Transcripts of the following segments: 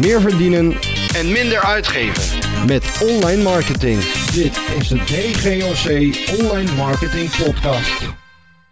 meer verdienen en minder uitgeven. met online marketing. Dit is de DGOC Online Marketing Podcast.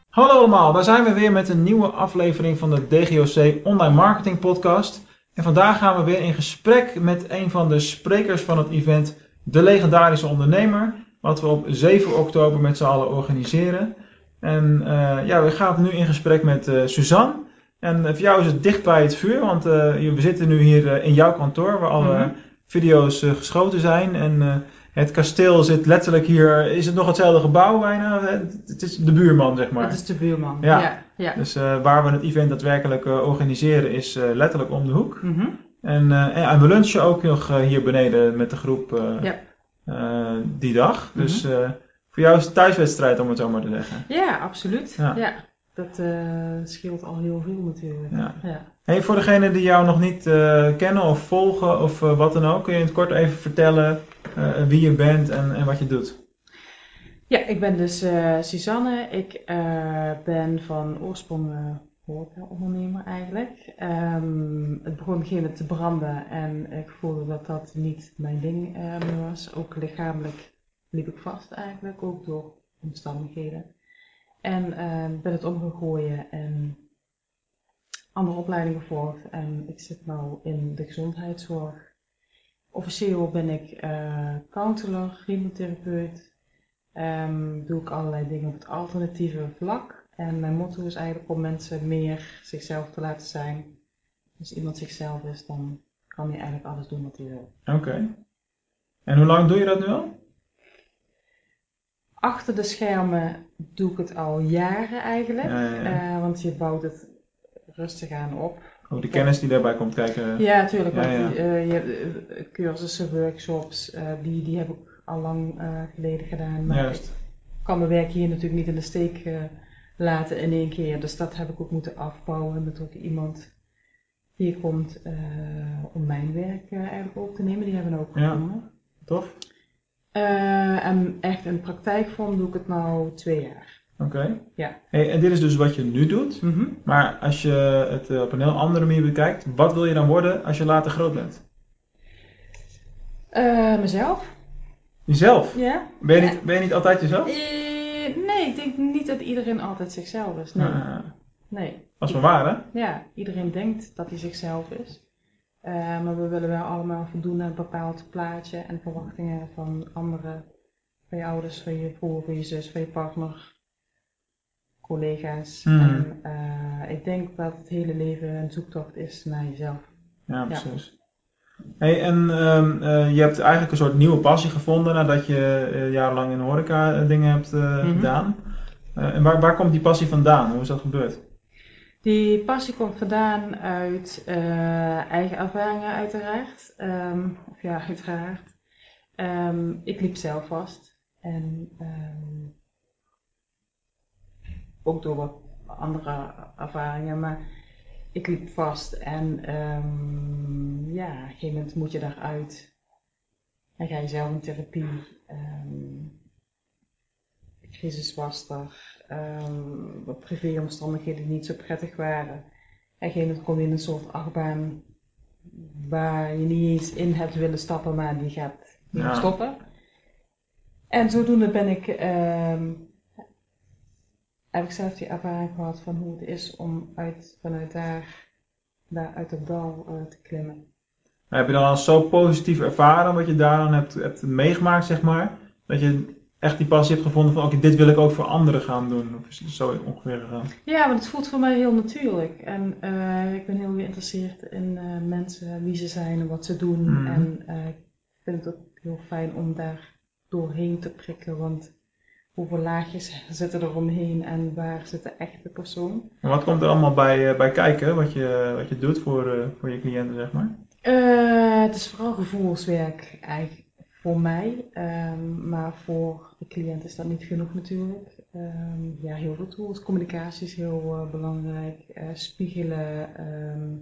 Hallo allemaal, daar zijn we weer met een nieuwe aflevering van de DGOC Online Marketing Podcast. En vandaag gaan we weer in gesprek met een van de sprekers van het event De Legendarische Ondernemer, wat we op 7 oktober met z'n allen organiseren. En eh, ja, we gaan nu in gesprek met eh, Suzanne. En eh, voor jou is het dicht bij het vuur, want eh, we zitten nu hier eh, in jouw kantoor waar alle Mhm. video's geschoten zijn. En het kasteel zit letterlijk hier, is het nog hetzelfde gebouw bijna? Het, het is de buurman, zeg maar. Dat is de buurman. Ja. Ja. ja. Dus waar we het event daadwerkelijk organiseren is letterlijk om de hoek. Mhm. En, en, en we lunchen ook nog hier beneden met de groep Ja. die dag. Dus eh, voor jou is het thuiswedstrijd om het zo maar te zeggen. ja, absoluut. Ja. Dat eh, scheelt al heel veel natuurlijk. Ja. Ja. Hey, voor degenen die jou nog niet eh, kennen of volgen of eh, wat dan ook, kun je in het kort even vertellen wie je bent en, en wat je doet? Ja, ik ben dus Suzanne. Ik ben van oorsprong eh horeca-ondernemer eigenlijk. Ehm, het begon moment te branden en ik voelde dat dat niet mijn ding meer was. Ook lichamelijk liep ik vast eigenlijk, ook door omstandigheden. En eh, ben het omgegooien en andere opleidingen gevolgd. En ik zit nu in de gezondheidszorg. Officieel ben ik eh counselor, hypnotherapeut. Ehm, doe ik allerlei dingen op het alternatieve vlak. En mijn motto is eigenlijk om mensen meer zichzelf te laten zijn. Als iemand zichzelf is, dan kan hij eigenlijk alles doen wat hij wil. Oké. En hoe lang doe je dat nu al? Achter de schermen doe ik het al jaren eigenlijk. Ja, ja, ja. Eh, want je bouwt het rustig aan op. Ook de kennis die daarbij komt kijken. Ja, natuurlijk. Die, eh, je hebt eh, cursussen, workshops, die, die heb ik al lang geleden gedaan. Maar Juist. ik kan mijn werk hier natuurlijk niet in de steek laten in één keer. Dus dat heb ik ook moeten afbouwen met ook iemand hier komt om mijn werk eigenlijk op te nemen. Die hebben we ook Ja. gevonden. Tof? Eh, en echt in praktijkvorm doe ik het nu twee jaar. Oké. Ja. Hey, en dit is dus wat je nu doet. Mhm. Maar als je het eh, op een heel andere manier bekijkt, wat wil je dan worden als je later groot bent? Eh, mezelf? Jezelf? Ja? Ben je niet, ben je niet altijd jezelf? Nee, ik denk niet dat iedereen altijd zichzelf is. Nee. Ah, nee. dat is wel waar, hè? Ja, iedereen denkt dat hij zichzelf is. Eh, maar we willen wel allemaal voldoen aan een bepaald plaatje en verwachtingen van anderen. Van je ouders, van je broer, van je zus, van je partner, collega's. Hmm. En eh, ik denk dat het hele leven een zoektocht is naar jezelf. Ja, precies. Hey, en ehm, eh, je hebt eigenlijk een soort nieuwe passie gevonden nadat je jarenlang in de horeca dingen hebt Mhm. gedaan. En waar, waar komt die passie vandaan? Hoe is dat gebeurd? Die passie komt vandaan uit eh, eigen ervaringen uiteraard. Ehm, of ja, uiteraard. Ehm, ik liep zelf vast. En ehm, ook door wat andere ervaringen. Maar ik liep vast en ja, op een gegeven moment moet je daaruit. En ga je zelf in therapie. Crisis was er. Ehm, wat privéomstandigheden niet zo prettig waren. En gegeven moment kom je in een soort achtbaan waar je niet eens in hebt willen stappen, maar die gaat, Ja. stoppen. En zodoende ben ik, ehm, heb ik zelf die ervaring gehad van hoe het is om uit, vanuit daar, daar uit het dal eh, te klimmen. Heb je dan al zo positief ervaren wat je daar dan hebt, hebt meegemaakt, zeg maar? Dat je echt die passie hebt gevonden van, oké, dit wil ik ook voor anderen gaan doen? Of is het zo ongeveer gegaan? Ja, want het voelt voor mij heel natuurlijk. En eh, ik ben heel geïnteresseerd in eh, mensen, wie ze zijn en wat ze doen. Mhm. En eh, ik vind het ook heel fijn om daar doorheen te prikken. Want hoeveel laagjes zitten er omheen en waar zit de echte persoon? En wat komt er allemaal bij, bij kijken, wat je, wat je doet voor, voor je cliënten, zeg maar? Het is vooral gevoelswerk eigenlijk voor mij. Ehm, maar voor de cliënt is dat niet genoeg natuurlijk. Ehm, ja, heel veel tools. Communicatie is heel eh, belangrijk. Eh, spiegelen. ehm,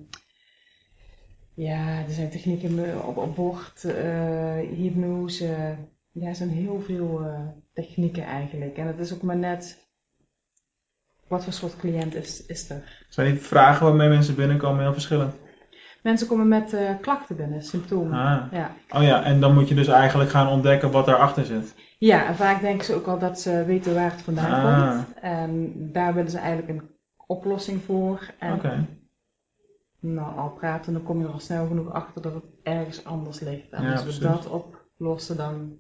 ja, er zijn technieken op, op bord. eh, hypnose. Ja, er zijn heel veel technieken eigenlijk. En het is ook maar net wat voor soort cliënt is, is er. Zijn die vragen waarmee mensen binnenkomen heel verschillend? Mensen komen met eh, klachten binnen, symptomen. Ah. Ja. Oh ja, en dan moet je dus eigenlijk gaan ontdekken wat daarachter zit. ja, en vaak denken ze ook al dat ze weten waar het vandaan Ah. komt. En daar willen ze eigenlijk een oplossing voor. En Oké. nou, al praten, dan kom je er al snel genoeg achter dat het ergens anders ligt. En Ja, als we precies. dat oplossen, dan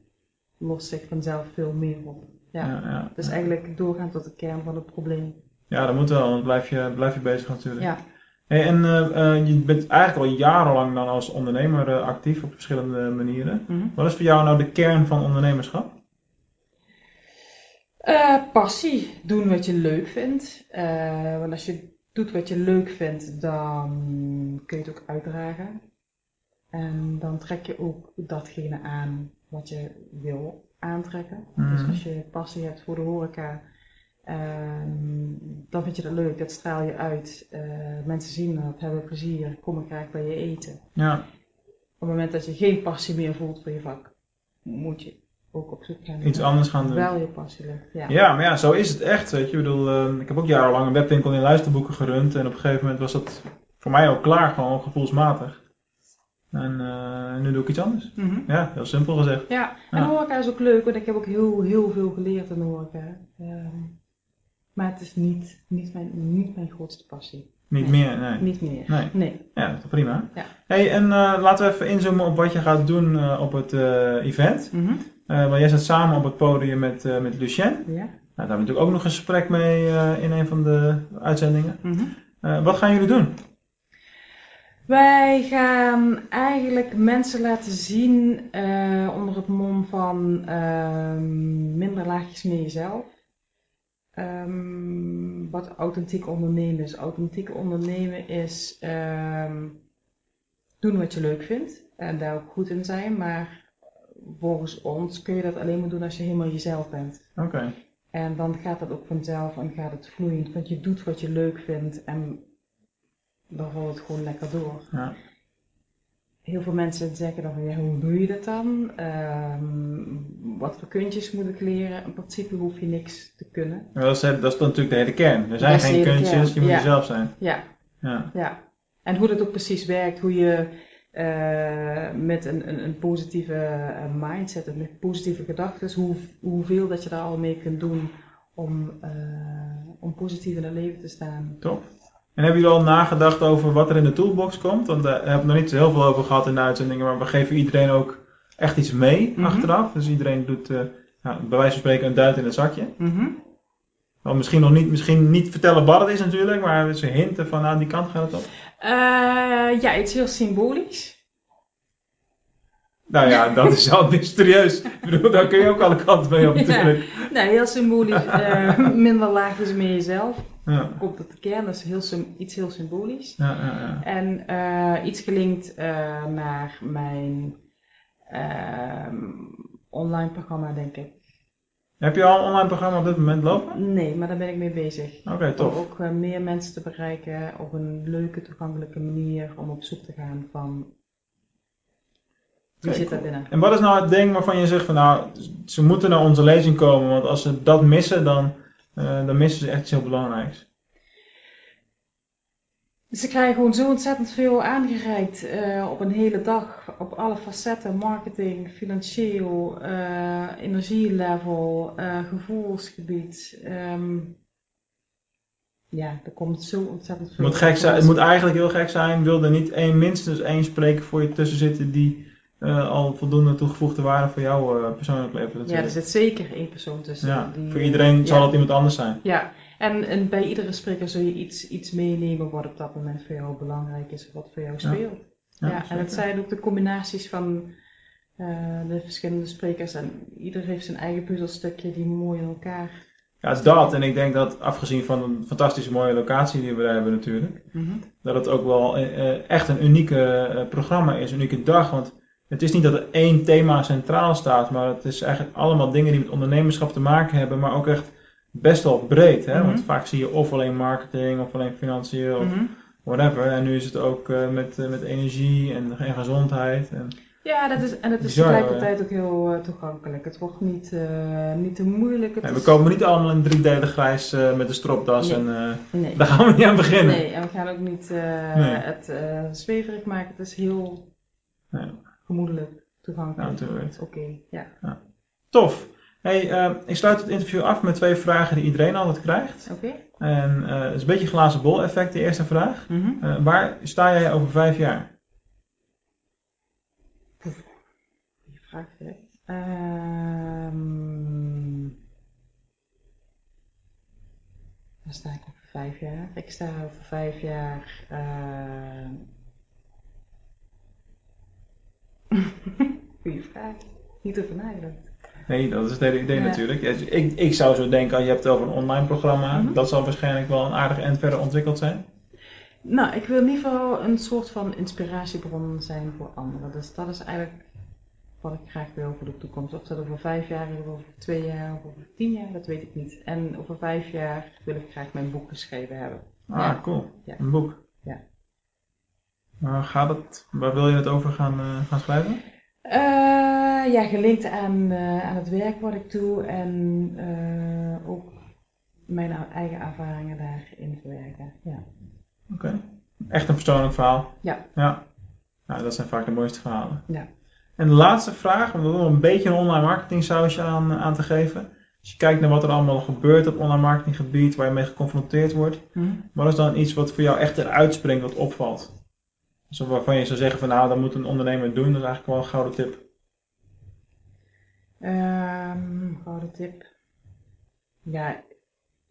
lost zich vanzelf veel meer op. Ja. Ja, ja. Dus eigenlijk doorgaan tot de kern van het probleem. Ja, dat moet wel, want blijf je, blijf je bezig natuurlijk. Ja. Hey, en eh, eh, je bent eigenlijk al jarenlang dan als ondernemer eh, actief op verschillende manieren. Mhm. Wat is voor jou nou de kern van ondernemerschap? Passie. Doen wat je leuk vindt. Want als je doet wat je leuk vindt, dan kun je het ook uitdragen. En dan trek je ook datgene aan wat je wil aantrekken. Mhm. Dus als je passie hebt voor de horeca, ehm, dan vind je dat leuk. Dat straal je uit. Eh, mensen zien dat, hebben plezier, komen graag bij je eten. Ja, Op het moment dat je geen passie meer voelt voor je vak, moet je ook op zoek gaan. iets anders gaan doen. Wel je passie lukt. Ja. Ja, maar ja, zo is het echt. Weet je. Ik bedoel, eh, ik heb ook jarenlang een webwinkel in luisterboeken gerund. En op een gegeven moment was dat voor mij ook klaar, gewoon gevoelsmatig. En eh, nu doe ik iets anders. Mhm. Ja, heel simpel gezegd. Ja, en Ja. horeca is ook leuk, want ik heb ook heel, heel veel geleerd in de horeca. Ehm, maar het is niet, niet, mijn, niet mijn grootste passie. Niet Nee. meer, nee. Niet meer. Nee. Nee. Ja, dat is toch prima. Ja. Hey, en eh, laten we even inzoomen op wat je gaat doen eh, op het eh, event. Mhm. Eh, want jij zit samen op het podium met, met Lucien. Nou, Ja. daar hebben we natuurlijk ook nog een gesprek mee in een van de uitzendingen. Mhm. Eh, wat gaan jullie doen? Wij gaan eigenlijk mensen laten zien onder het mom van ehm, minder laagjes meer jezelf. Ehm, wat authentiek ondernemen is. Authentiek ondernemen is ehm, doen wat je leuk vindt en daar ook goed in zijn. Maar volgens ons kun je dat alleen maar doen als je helemaal jezelf bent. Oké. En dan gaat dat ook vanzelf en gaat het vloeiend. Want je doet wat je leuk vindt en dan rolt het gewoon lekker door. Ja. Heel veel mensen zeggen dan van ja, hoe doe je dat dan? Ehm, wat voor kuntjes moet ik leren? In principe hoef je niks te kunnen. Maar Dat, is, dat is natuurlijk de hele kern. Er zijn Dat geen kern, je moet ja. jezelf zijn. Ja, Ja. ja. En hoe dat ook precies werkt, hoe je eh, met een, een, een positieve eh, mindset met positieve gedachten, hoe, hoeveel dat je daar al mee kunt doen om, eh, om positief in het leven te staan. Top. En hebben jullie al nagedacht over wat er in de toolbox komt? Want daar hebben we nog niet zo heel veel over gehad in de uitzendingen, maar we geven iedereen ook echt iets mee Mhm. achteraf. Dus iedereen doet uh, nou, bij wijze van spreken een duit in het zakje. Wel, misschien nog niet, misschien niet vertellen wat het is natuurlijk, maar ze hinten van nou die kant gaat het op. Eh, ja, iets heel symbolisch. Nou ja, dat is al mysterieus. Ik bedoel, daar kun je ook alle kanten mee op natuurlijk. Ja, nee, heel symbolisch. eh, minder laag is meer jezelf. Ja, Komt op de kern, dat is heel, iets heel symbolisch. ja, ja. ja. En eh, iets gelinkt eh, naar mijn online programma, denk ik. Heb je al een online programma op dit moment lopen? Nee, maar daar ben ik mee bezig. Oké, Om tof. ook eh, meer mensen te bereiken op een leuke, toegankelijke manier om op zoek te gaan van wie zit daar cool. binnen. En wat is nou het ding waarvan je zegt van nou, ze moeten naar onze lezing komen, want als ze dat missen, dan, eh, dan missen ze echt iets heel belangrijks. Ze krijgen gewoon zo ontzettend veel aangereikt eh, op een hele dag, op alle facetten, marketing, financieel, eh, energielevel, eh, gevoelsgebied. Ehm, ja, er komt zo ontzettend Het veel. moet, gek zijn, het moet eigenlijk heel gek zijn, wil er niet één, minstens één spreker voor je tussen zitten die al voldoende toegevoegde waarde voor jou eh, persoonlijk levert Ja, er zit zeker één persoon tussen. Ja, die, voor iedereen zal ja. het iemand anders zijn. Ja, en, en bij iedere spreker zul je iets, iets meenemen wat op dat moment voor jou belangrijk is, of wat voor jou speelt. Ja, en het zijn ook de combinaties van eh, de verschillende sprekers. En ieder heeft zijn eigen puzzelstukje die mooi in elkaar. Ja, het is dat. En ik denk dat afgezien van een fantastische mooie locatie die we daar hebben natuurlijk, dat het ook wel eh, eh, echt een unieke programma is, een unieke dag. Want het is niet dat er één thema centraal staat, maar het is eigenlijk allemaal dingen die met ondernemerschap te maken hebben, maar ook echt best wel breed. Hè? Mhm. Want vaak zie je of alleen marketing, of alleen financieel, of Mhm. whatever. En nu is het ook eh, met, eh, met energie en, en gezondheid. En, Ja, dat is, en het is tegelijkertijd ook heel eh, toegankelijk. Het wordt niet, niet te moeilijk. Het Nee, we komen niet allemaal in 3D grijs met een stropdas Nee. en Nee. daar gaan we niet aan beginnen. Nee, en we gaan ook niet het zweverig maken. Het is heel gemoedelijk, Nou, toegankelijk. natuurlijk. Oké, ja. Tof. Hey, eh, ik sluit het interview af met twee vragen die iedereen altijd krijgt. Oké. En eh, het is een beetje glazen bol effect, de eerste vraag. Mhm. Eh, waar sta jij over vijf jaar? Goeie vraag, hè. Ehm, waar sta ik over vijf jaar? Ik sta over vijf jaar... ehm, Goeie vraag. Niet over nagedacht. Nee, dat is het hele idee Ja. natuurlijk. Ja, dus Ik, ik zou zo denken, je hebt het over een online programma. Mhm. Dat zal waarschijnlijk wel een aardig en verder ontwikkeld zijn. Nou, ik wil in ieder geval een soort van inspiratiebron zijn voor anderen. Dus dat is eigenlijk wat ik graag wil voor de toekomst. Of dat over vijf jaar of over twee jaar, of over tien jaar, dat weet ik niet. En over vijf jaar wil ik graag mijn boek geschreven hebben. Ah, Ja. cool. Ja. Een boek. Ja. Waar gaat het? Waar wil je het over gaan, eh, gaan schrijven? Eh, ja, gelinkt aan, eh, aan het werk wat ik doe en eh, ook mijn eigen ervaringen daarin verwerken. Ja. Oké. Echt een persoonlijk verhaal. Ja. Ja. Nou, dat zijn vaak de mooiste verhalen. Ja. En de laatste vraag, om er een beetje een online marketing sausje aan, aan te geven. Als je kijkt naar wat er allemaal gebeurt op online marketinggebied, waar je mee geconfronteerd wordt. Hm? Wat is dan iets wat voor jou echt eruit springt, wat opvalt? Zo waarvan je zou zeggen van nou, dat moet een ondernemer doen. Dat is eigenlijk wel een gouden tip. Ehm, gouden tip. Ja,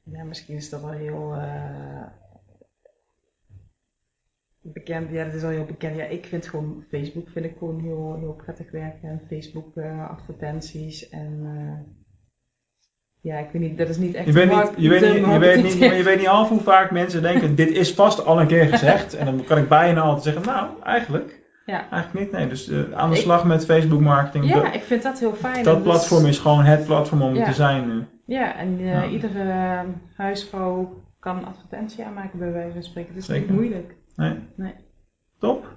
ja, misschien is dat wel heel eh, bekend. Ja, dat is al heel bekend. Ja, ik vind gewoon Facebook vind ik gewoon heel, heel prettig werken. En Facebook eh, advertenties en eh, ja, ik weet niet, dat is niet echt Je weet, niet, je, weet niet, je, weet niet, je weet niet half hoe vaak mensen denken, dit is vast al een keer gezegd. En dan kan ik bijna altijd zeggen, nou, eigenlijk, Ja. eigenlijk niet. Nee, dus eh, aan de Ik- slag met Facebook marketing. Ja, dat ik vind dat heel fijn. dat dus- platform is gewoon het platform om Ja. te zijn nu. Ja, en eh, Ja. iedere eh, huisvrouw kan een advertentie aanmaken bij wijze van spreken. Het is Zeker. niet moeilijk. Nee. Nee. Top.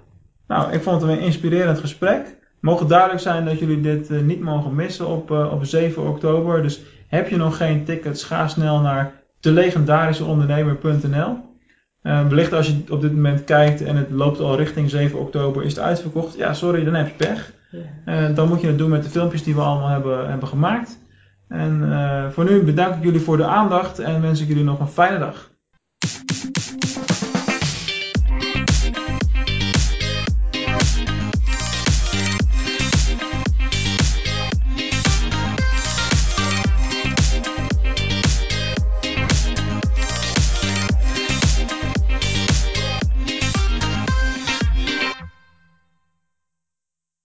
Nou, ik vond het een inspirerend gesprek. Het mogen duidelijk zijn dat jullie dit eh, niet mogen missen op, op 7 oktober. Dus heb je nog geen tickets, ga snel naar delegendarischeondernemer.nl. Eh wellicht als je op dit moment kijkt en het loopt al richting 7 oktober, is het uitverkocht. Ja, sorry, dan heb je pech. Eh, dan moet je het doen met de filmpjes die we allemaal hebben, hebben gemaakt. En eh, voor nu bedank ik jullie voor de aandacht en wens ik jullie nog een fijne dag.